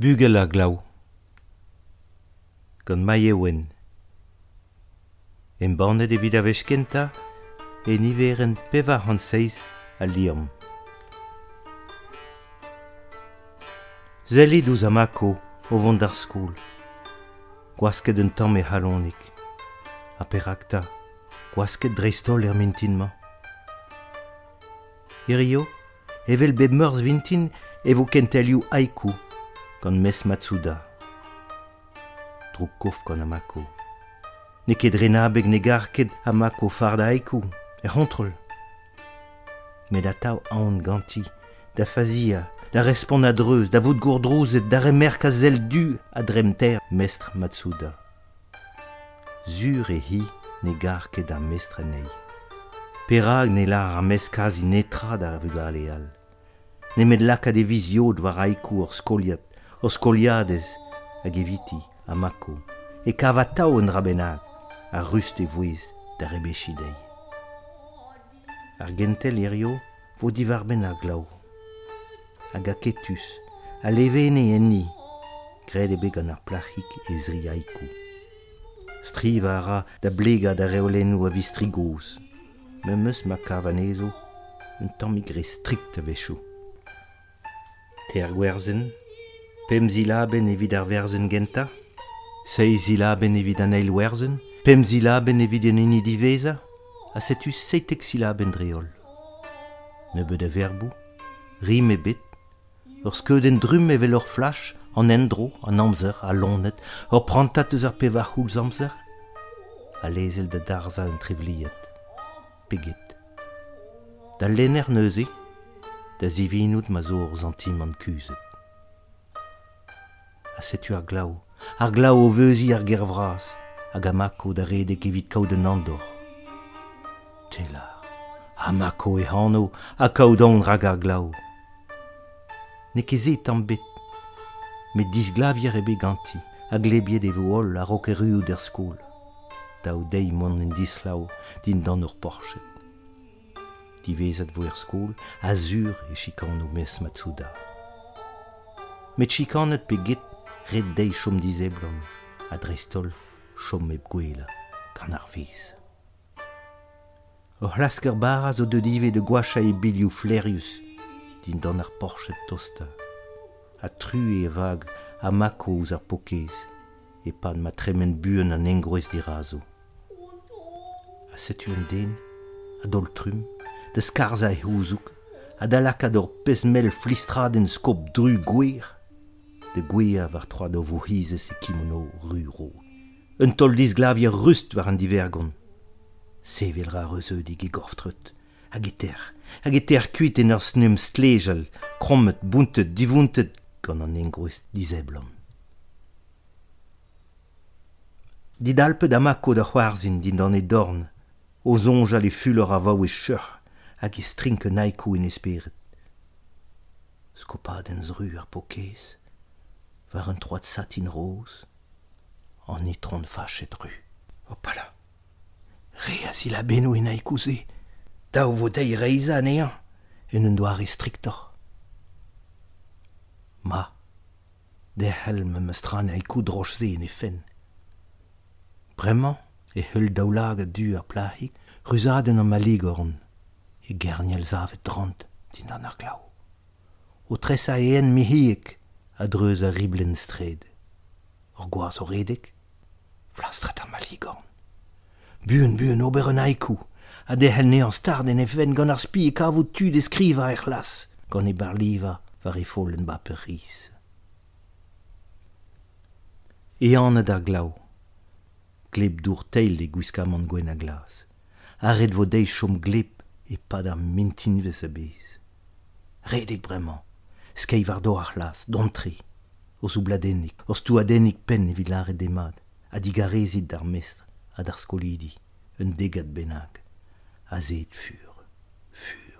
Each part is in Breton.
bugel a glav. Gant ma ewen. En banet evit a vez kenta, e niveren peva an seiz a liam. Zelit ouz amako o vont d'ar skoul. Gwasket un tamm e halonik. A perakta, gwasket dreistol er mintinman. Irio, evel beb meurs vintin evo kentelioù haiku. gant mes Matsuda. Dro kof gant Amako. Ne ket renabeg ne garket Amako farda aiku, er hontrol. Met a tau aon ganti, da fazia, da respon a dreuz, da vout gourdrouzet, da remer ka zel du a dremter mestre Matsuda. Zur e hi ne garket a mestre nei. Perag ne la ar meskaz netra da vugale al. Ne met laka de viziod war aiku ur skoliat os skoliadez hag eviti a mako, e kavatao un rabenag a rust e vouez da rebechidei. Ar gentel irio vo divar ben ar glau, hag a ketus, a levene enni, gred ebe gant ar plachik e zri aikou. Striva ara da blega da reolennou a vistrigoz, me meus ma kavanezo un tammigre strikt a. Ter gwerzen, pem zilaben evit ar verzen genta, sei zilaben evit an eil werzen, pem zilaben evit an eni diveza, a setu seitek zilaben dreol. Ne beud a verbou, rim e bet, ur skeudenn drum evel ur flash, an endro, an amzer, a lonet, ur prantat eus ar pevar houlz amzer, a lezel da darza un trivliet, peget. Da lenner neuze, da zivinout ma zo ur zantim an kuzet. a setu ar glau, ar glau o veuzi ar ger vras, a amako da rede kevit kaout an andor. Telar, mako e hano, a kaout an rag ar glau. Ne kezet an bet, met disglavier ebe ganti, a glebiet e ol a rokeru ruoù der skol. Dao dei mon en dislau din dan ur porchet. Divezat vo er skol, azur e chikan o mes matsuda. Met chikanet pe get red dei chom dizeblom, a drestol chom eb gwela, gant ar viz. Ur lasker baraz o dedive de gwacha e bilioù flerius, din dan ar porchet tosta, a tru e vag a mako ouz ar pokez, e pan ma tremen buen an engroez dirazo. A setu un den, a dol trum, de skarza e houzouk, a dalakad pesmel pezmel flistraden skop dru gwer, de gwer war troa do vohize se kimono ruro. Un tol disglavier rust war an divergon. Sevel ra reuse di gegorftret, hag eter, hag eter kuit en ur snum stlejel, krommet, buntet, divuntet, gant an engroest dizeblom. Dit da mako da c'hoarzvin din dan e dorn, o zonj ale fulor a vao e chur, hag e strink naiko in esperet. Skopad en zru ar pokez, vers un toit de satine rose, en étron de fâchetru. Opala. Réasi la beno et naïkouzé. Tao votei reisa néant, et ne doit restrictor. Ma, de helm mestran aïkou drochze et nefen. Vraiment, et hul daulag du à plahi, rusaden en maligorn, et gerniel zavet drant, din anaklau. O tressaen mihiek, a dreuz a riblen stred. Ur gwaz o redek, flastret ar maligorn. Buen, buen, ober an haiku, a dehelne an star den efen gant ar spi e kavout tu deskriva er glas, gant e bar liva var e folen ba peris. E anet ar glau, gleb dour teil de gouskam an gwen a glas, arret vo deiz chom gleb e pad ar mintin vez a bez. Redek bremañ, skeiv ar do ar las, dontri, o soubladennik, o stouadennik pen evit lare demad, a digarezit d'ar mestre, a d'ar skolidi, un degad benag, a zet fur, fur.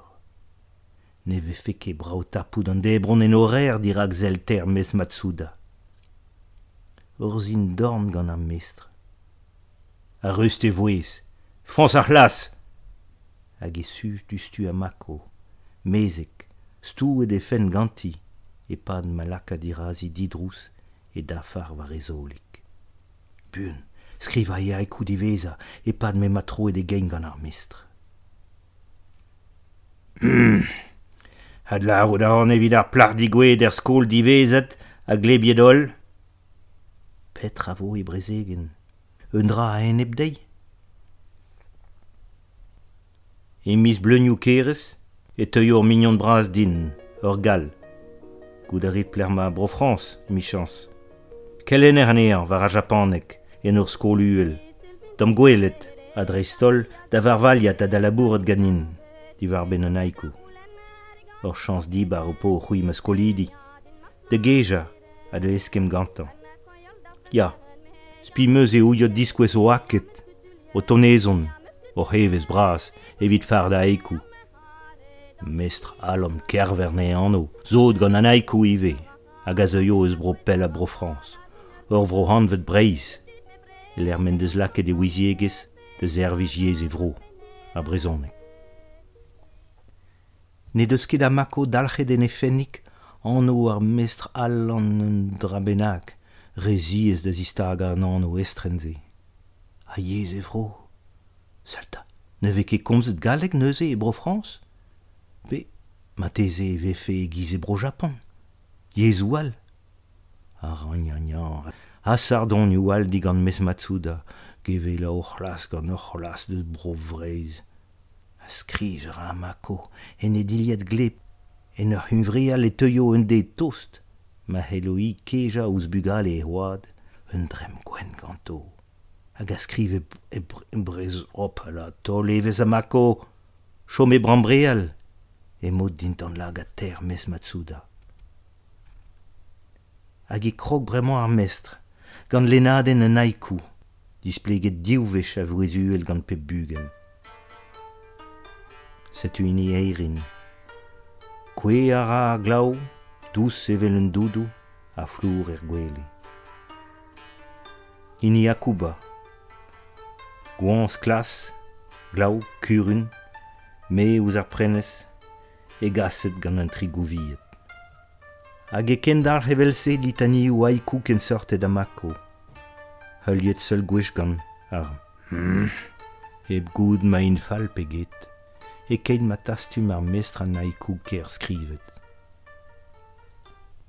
Ne ve feke brao tapoud an debron en horer dirak zelter mes matsouda. Ur zin dorn gant ar mestre. A rust e voez, fons ar las! Hag e suj du stu a mako, mezek, stou e defen ganti, e pad malaka dirazi didrous e dafar war ezolik. Bun, skriva e a diveza, e pad me matro e de gein gant ar mestre. Hmm, had la o da an evit ar plar digwe der skol divezet a glebiedol. Petra vo e brezegen, un dra a en ebdei. E mis bleunioù kerez, e teuio mignon bras din, ur gal. Gout plerma bro Frans, mi chans. Kelener aner war a japanek, en ur skol uel. Dom gwelet, a dreistol, da var valiat a da labouret ganin, divar ben an aikou. Ur chans di bar o po c'hui ma skolidi. De geja, a de eskem gantan. Ya, spi meus e ouiot diskwez o aket, o tonezon, o hevez bras, evit far da aikou. mestr alom kerver ne anno, Zod gant an ive, hag a zeuio eus bro pel a bro Frans. Ur vro hanvet breiz, e l'er men deus laket e wiziegez, de er e vro, a brezonek. Ne deus ket a mako dalchet en anno ar mestr allan un drabenag, reziez deus istag an anno estrenze. A yez e vro, salta, ne vez ket komzet galek neuze e bro Frans? ma teze e vefe e gize bro Japon. Yezou al. Ar an A sardon yo al digant mes matsouda, geve la ochlas gant ochlas de bro vreiz. A skrij ra mako, en e diliet glep, en ur hunvrial e teuio un de tost, ma heloi keja ouz bugal e oad, un drem gwen ganto. Hag a skrive e, e, brez op la to levez a mako, chome brambreal. emot dint an lag a ter mes matsouda. Hag e krog bremañ ar mestre, gant lenaden an aikou, displeget diouvech a vrezuel gant pep bugen. Setu ini eirin. Kwe a ra a glau, dous evel un doudou, a flour er gwele. Ini akouba. Gwans klas, glau, kurun, me ouz ar prenes, e gaset gant an trigouviet. Hag e kendar hevelse litani ou haiku ken sorte da mako. Hal seul gwech gant ar hmm. Eb goud ma in fal peget, e keit ma tastum ar mestra an haiku ker skrivet.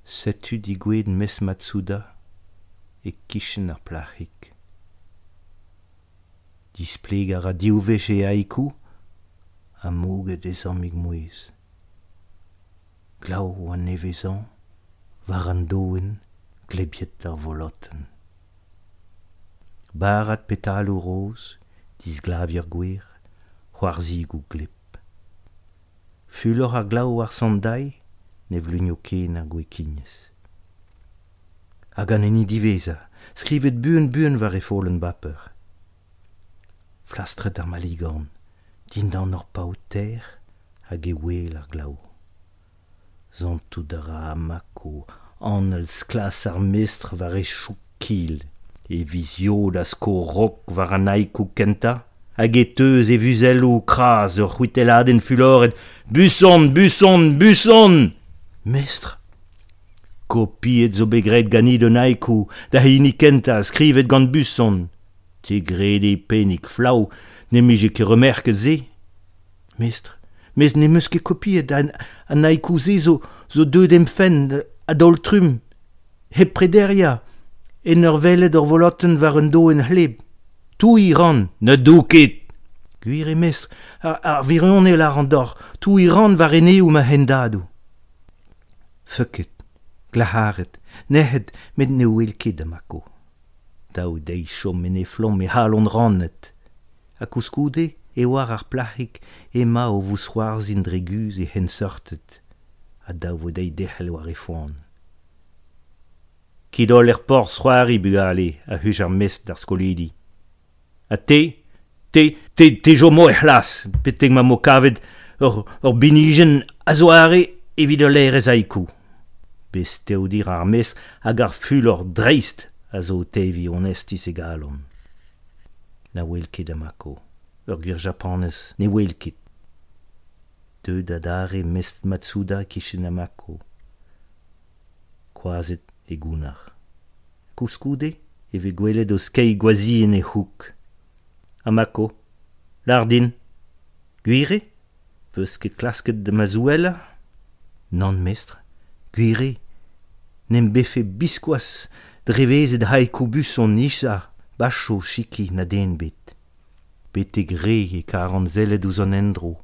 Setu digwed mes matsuda e kichen ar plachik. Displeg a radiouvech e haiku, a moget ezormig mouez. glau an nevezan, war an doen glebiet ar volotten. Barat petalo roz, disglavier gwir, c'hoarzig ou glep. Fulor ar glau ar sandai, ne vlunio ken ar gwekinez. Hag an eni diveza, skrivet buen buen war e folen baper. Flastret ar maligan, din dan or paoter hag e wel ar glau. zantou dra amako, anel sklas ar mestr war e kil, e vizio da sko rok war an aiko kenta, hag e teuz e vuzello kras ur c'hwiteladen fuloret, buson, buson, buson! Mestre Kopiet zo begret ganid un aiko, da hini kenta skrivet gant buson. Te gred e penik flau, nemije ke remerke ze. Mestre mes ne meus ket kopiet an, an aikouzé zo, zo deud emfen a doltrum, he prederia, en ur velet ur volotten war un do en hleb. Tou i ran, ne do ket. Guir e mestre, ar, ar virion e la randor, tou i ran war ene ou ma hendadou. Feket, glaharet, nehet met ne ouel ket amako. Daou dei chom en e flom e halon ranet. A kouskoude, e war ar plahik emañ o vous c'hoarzhin dreguz e hensortet, a dav vo dei dehel war e foan. Kidol er por c'hoari bugale a huj ar mes d'ar skolidi. A te, te, te, te jo mo e chlas, peteg ma mo kavet ur, ur binijen a zoare evit ur leir ez aikou. Bez teo dir ar mes hag ar ful ur dreist a zo tevi on estis egalon. Na wel ket amako. ur gwir japanez ne wel ket. Deud dare mest Matsuda Kishinamako. Kwazet e gounar. Kouskoude e ve gwelet o skei gwazi en e houk. Amako, lardin, guire, peus ket klasket de mazouela? Nan mestre, guire, nem befe biskoas drevez et haikobus on nisa, bacho chiki na den bet. Bete gre e karan zelet ouz an endro,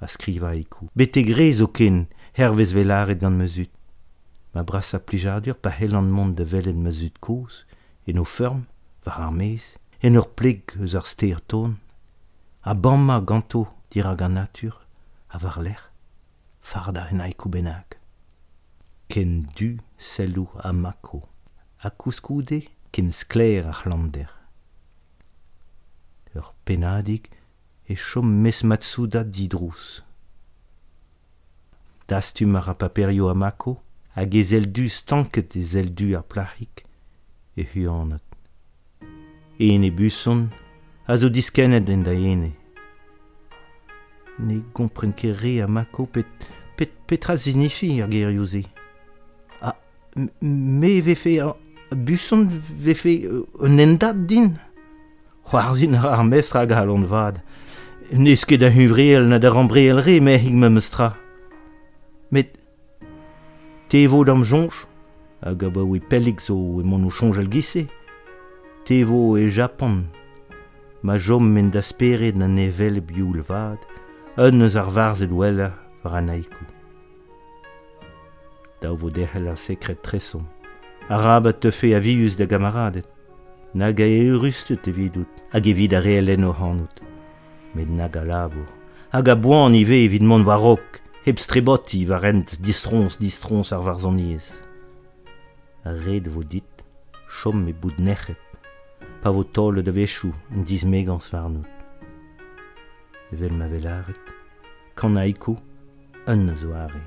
a skriva eko. Bete gre zo ken, hervez velaret gant mezut. Ma bras a plijadur pa hel an mont de velet mezut koz, en o ferm, var ar mez, en ur pleg eus ar steer ton. A bamma ganto, dira gant natur, a var l'er, farda en aiko benag. Ken du selou a mako, a kouskoude ken skler ar lander. ur penadig e chom mes matsouda didrous. Dastu mar a paperio a mako, hag ez eldu stanket ez eldu ar plachik e huanet. Ene buson, a zo diskenet en da ene. Ne gompren ket re a mako pet, pet, petra zinifi ar gerioze. A, me vefe a, buson vefe un endat din? c'hoarzin ar mestra gal on vad. Nes ket da huvriel na da rambriel re me hig me mestra. Met te evo dam jonch, hag a ba oe pellik zo e mon o chonjal gise, te evo e Japon, ma jom men da speret na nevel bioul vad, un eus ar varzet weller var anaikou. Da ovo derhel ar sekret tresom, arabat tefe a vius da gamaradet, nag a eurustet evidout, hag evit a reelen o hanout. Met nag a labour, hag a boan ive evit mont varok, heb streboti va rent distrons, distrons ar varzoniez. A red vo dit, chom me bout nechet, pa vo tol da vechou en diz megans varnout. Evel ma velaret, kan a eko, un zo are.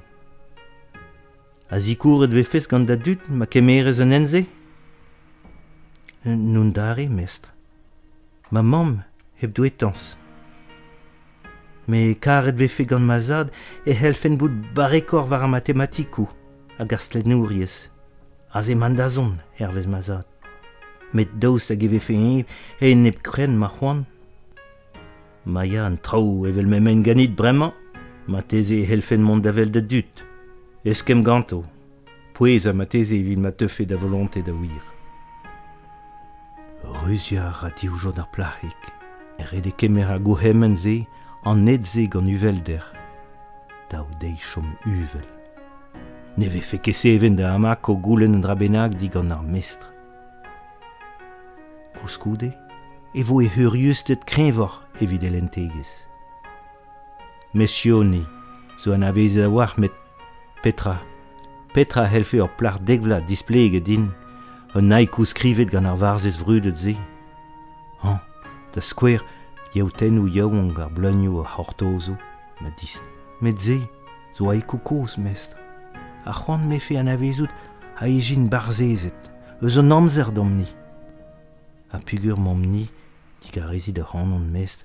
A zikouret vefes gant da dut, ma kemerez an enze, n'on dare mestre. Ma mam heb douetans. Me karet vefe gant ma zad e helfen bout barekor war a matematikou hag ar stlenouriez. A ze mandazon hervez ma zad. Met daoust hag e vefe e, e neb kren ma c'hoan. Ma ya an traou evel memen ganit bremañ, ma teze e helfen mont davel da dut. Eskem ganto, pouez a ma teze evil ma teufe da volonte da wir. Rusia a di oujod ar plahik. Er e de kemer a gohemen ze an net gant uvelder. Daou dei chom uvel. Ne vefe kese even da amak o goulen an drabenag di gant ar mestre. Kouskoude, e vo e heur justet evit elentegez. Messioni, zo an aveze a war met Petra. Petra helfe ur plar degvla displege din. un naikoù skrivet gant ar varzez vrudet ze. Han, da skwer, yaoutennoù yaouank ar blagnoù a hortozo, ma dis. Met ze, zo aikoù koz mest. A c'hoant mefe an avezout a ejin barzezet, eus an amzer domni. A pugur mamni, dik a rezid ar an mest,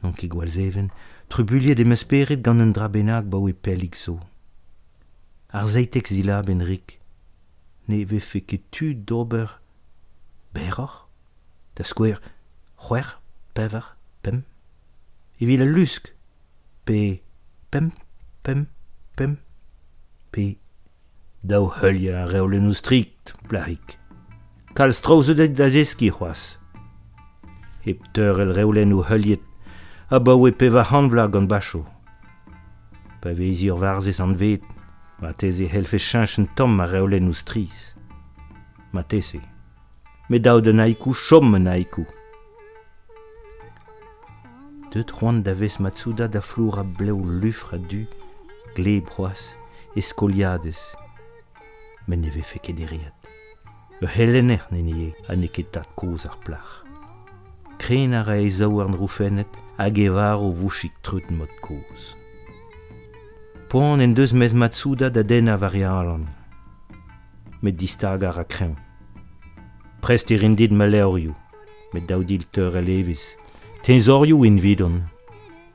non ket gwalzeven, trubuliet emesperet gant un drabennak baoe pelik zo. Ar zeitek zila benrik, ne vefe ket tu d'ober beroc'h, da skwer c'hwer, pever, pem. Evit a lusk, pe pem, pem, pem, pe daou heulia a reolennoù strikt, blarik. Kal straozedet da zeski c'hoaz. Hep teur el reolennoù heuliet, a baoe pe va hanvla gant bacho. Pa vezir varzez an vet, Ma teze helfe chanchen tom a reolen ou stris. Ma teze. Me daou de naikou chom me naikou. Deut c'hoant da vez matsouda da flour a bleu lufra du, gle broas, eskoliades. Men ne vefe ket eriad. Ur helener ne a ne ket dat koz ar plach. Kren a ra zaou an roufennet hag e var o vouchik trut mod koz. poan en deus mez matsouda da dena varialan. Met distagar a kreñ. Prest e rindid ma leorioù, met daudil teur a levis. Tenzorioù in vidon.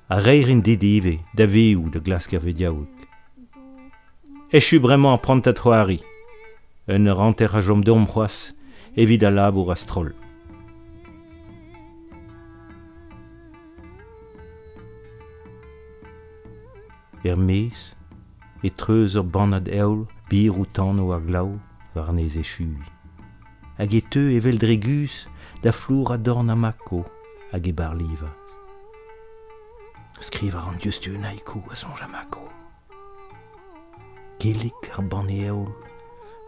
A reir in dit ive, da veoù da glasker vediaout. Echu bremañ ar prant a troari. Un ranter a jom d'om c'hoaz, evit a labour a stroll. er mez, e treuz ur banad eol, bir ou tanno ar glau, war nez e chui. Hag e teu evel dregus, da flour a dorn a mako, hag e bar liva. Skriv ar an diustu aiko a son jamako. Gelik ar ban e eol,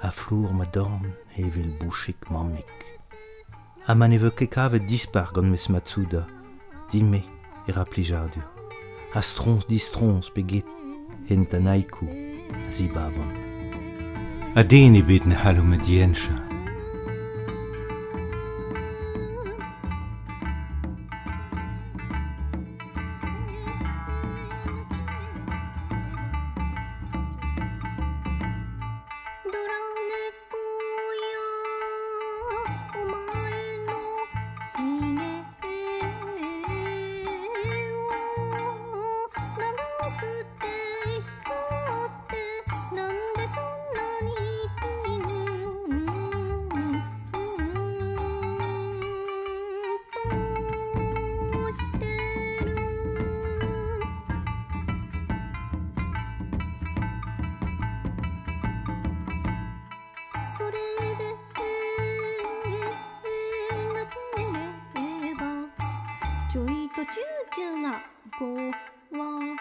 a flour ma dorn evel bouchik mammik. A man eveu ket kavet dispar gant mes matsouda, dime e raplijadur. a strons distrons pe hent an aiku a zibabon. A den e bet ne halo me diencha. ちょいとチューチューがごわ